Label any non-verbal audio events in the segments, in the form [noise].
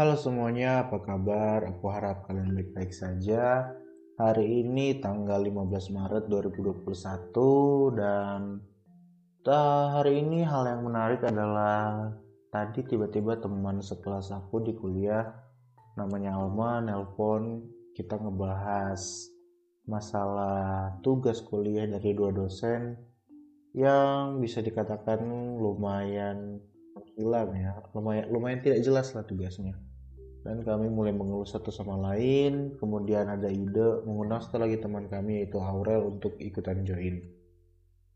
Halo semuanya, apa kabar? Aku harap kalian baik-baik saja. Hari ini tanggal 15 Maret 2021 dan hari ini hal yang menarik adalah tadi tiba-tiba teman sekelas aku di kuliah namanya Alma nelpon kita ngebahas masalah tugas kuliah dari dua dosen yang bisa dikatakan lumayan hilang ya lumayan lumayan tidak jelas lah tugasnya dan kami mulai mengeluh satu sama lain kemudian ada ide mengundang satu lagi teman kami yaitu Aurel untuk ikutan join.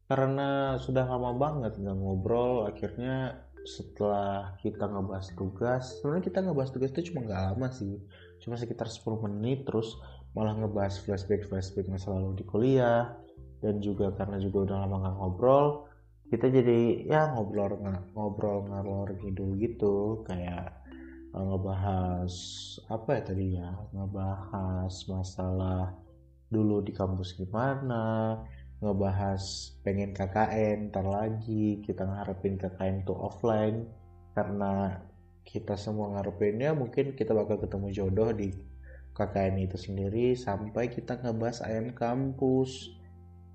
Karena sudah lama banget nggak ngobrol akhirnya setelah kita ngebahas tugas sebenarnya kita ngebahas tugas itu cuma nggak lama sih. Cuma sekitar 10 menit terus malah ngebahas flashback flashback masa lalu di kuliah dan juga karena juga udah lama nggak ngobrol kita jadi ya ngobrol ngobrol ngalor gitu gitu kayak ngebahas apa ya tadi ya ngebahas masalah dulu di kampus gimana ngebahas pengen KKN ntar lagi kita ngarepin KKN tuh offline karena kita semua ngarepinnya mungkin kita bakal ketemu jodoh di KKN itu sendiri sampai kita ngebahas ayam kampus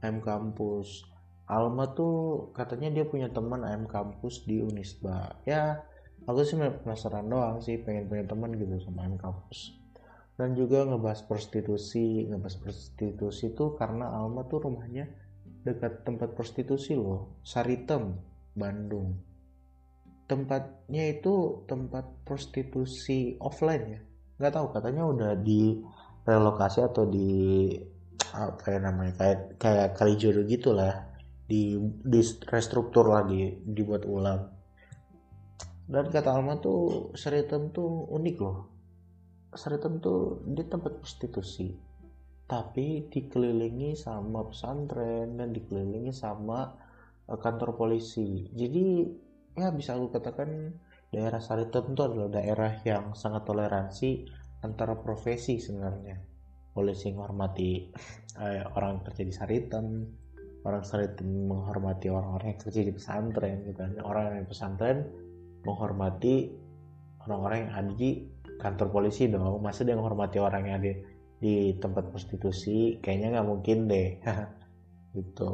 ayam kampus Alma tuh katanya dia punya teman ayam kampus di Unisba. Ya aku sih penasaran doang sih pengen punya teman gitu sama kampus. Dan juga ngebahas prostitusi ngebahas prostitusi tuh karena Alma tuh rumahnya dekat tempat prostitusi loh Saritem Bandung. Tempatnya itu tempat prostitusi offline ya. Nggak tahu katanya udah di relokasi atau di apa ya namanya kayak kayak kali jodoh gitulah. Di di restruktur lagi dibuat ulang dan kata Alma tuh Seritem tuh unik loh. Seritem tuh di tempat prostitusi. Tapi dikelilingi sama pesantren dan dikelilingi sama uh, kantor polisi. Jadi ya bisa aku katakan daerah Saritem itu adalah daerah yang sangat toleransi antara profesi sebenarnya. Polisi menghormati eh, orang yang kerja di Saritem orang Saritem menghormati orang-orang yang kerja di pesantren gitu. Orang yang di pesantren menghormati orang-orang yang ada di kantor polisi dong. Masa dia menghormati orang yang ada di tempat prostitusi kayaknya nggak mungkin deh. [laughs] Gitu.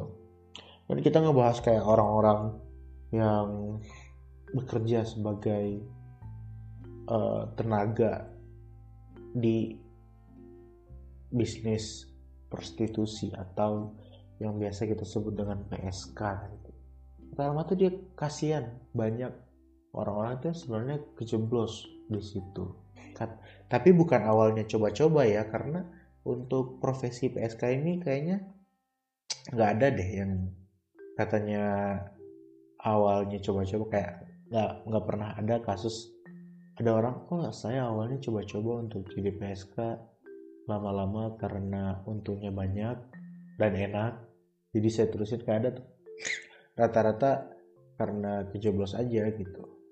Dan kita ngebahas kayak orang-orang yang bekerja sebagai uh, tenaga di bisnis prostitusi atau yang biasa kita sebut dengan PSK. Pertama tuh dia kasihan banyak orang-orang itu sebenarnya kejeblos di situ. Tapi bukan awalnya coba-coba ya karena untuk profesi PSK ini kayaknya nggak ada deh yang katanya awalnya coba-coba kayak nggak nggak pernah ada kasus. Ada orang oh saya awalnya coba-coba untuk jadi PSK lama-lama karena untungnya banyak dan enak jadi saya terusin. Ke ada tuh. Rata-rata karena kejeblos aja gitu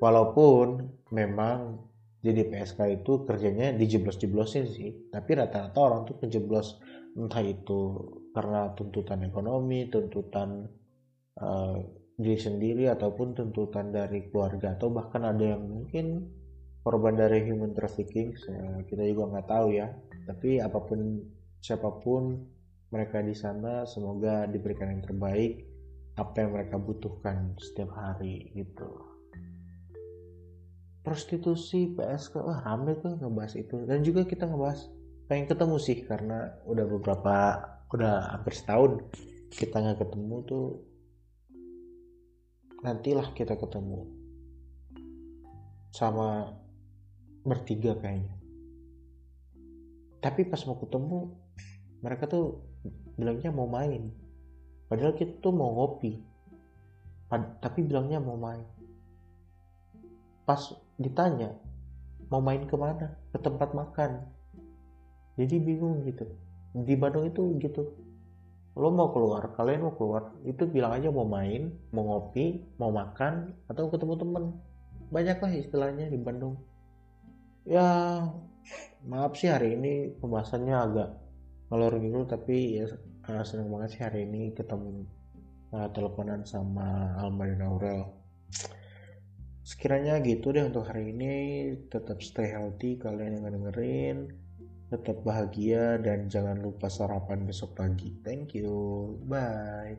walaupun memang jadi PSK itu kerjanya dijeblos-jeblosin sih tapi rata-rata orang tuh kejeblos entah itu karena tuntutan ekonomi tuntutan uh, diri sendiri ataupun tuntutan dari keluarga atau bahkan ada yang mungkin korban dari human trafficking kita juga nggak tahu ya. Tapi apa pun siapa pun mereka di sana semoga diberikan yang terbaik apa yang mereka butuhkan setiap hari gitu prostitusi PSK wah rame tuh ngebahas itu. Dan juga kita ngebahas pengen ketemu sih karena udah beberapa udah hampir setahun kita nggak ketemu tuh. Nantilah kita ketemu. Sama bertiga kayaknya. Tapi pas mau ketemu mereka tuh bilangnya mau main. Padahal kita tuh mau ngopi. Tapi bilangnya mau main. Pas ditanya mau main ke mana? Ke tempat makan? Jadi bingung gitu. Di Bandung itu gitu. Lo mau keluar? Kalian mau keluar? Itu bilang aja mau main mau ngopi mau makan atau ketemu temen. Banyak lah istilahnya di Bandung. Ya maaf sih hari ini pembahasannya agak ngelor gitu tapi ya uh, seneng banget sih hari ini ketemu uh, teleponan sama Alma dan Aurel sekiranya gitu deh untuk hari ini tetap stay healthy kalian yang dengerin tetap bahagia dan jangan lupa sarapan besok pagi. Thank you. Bye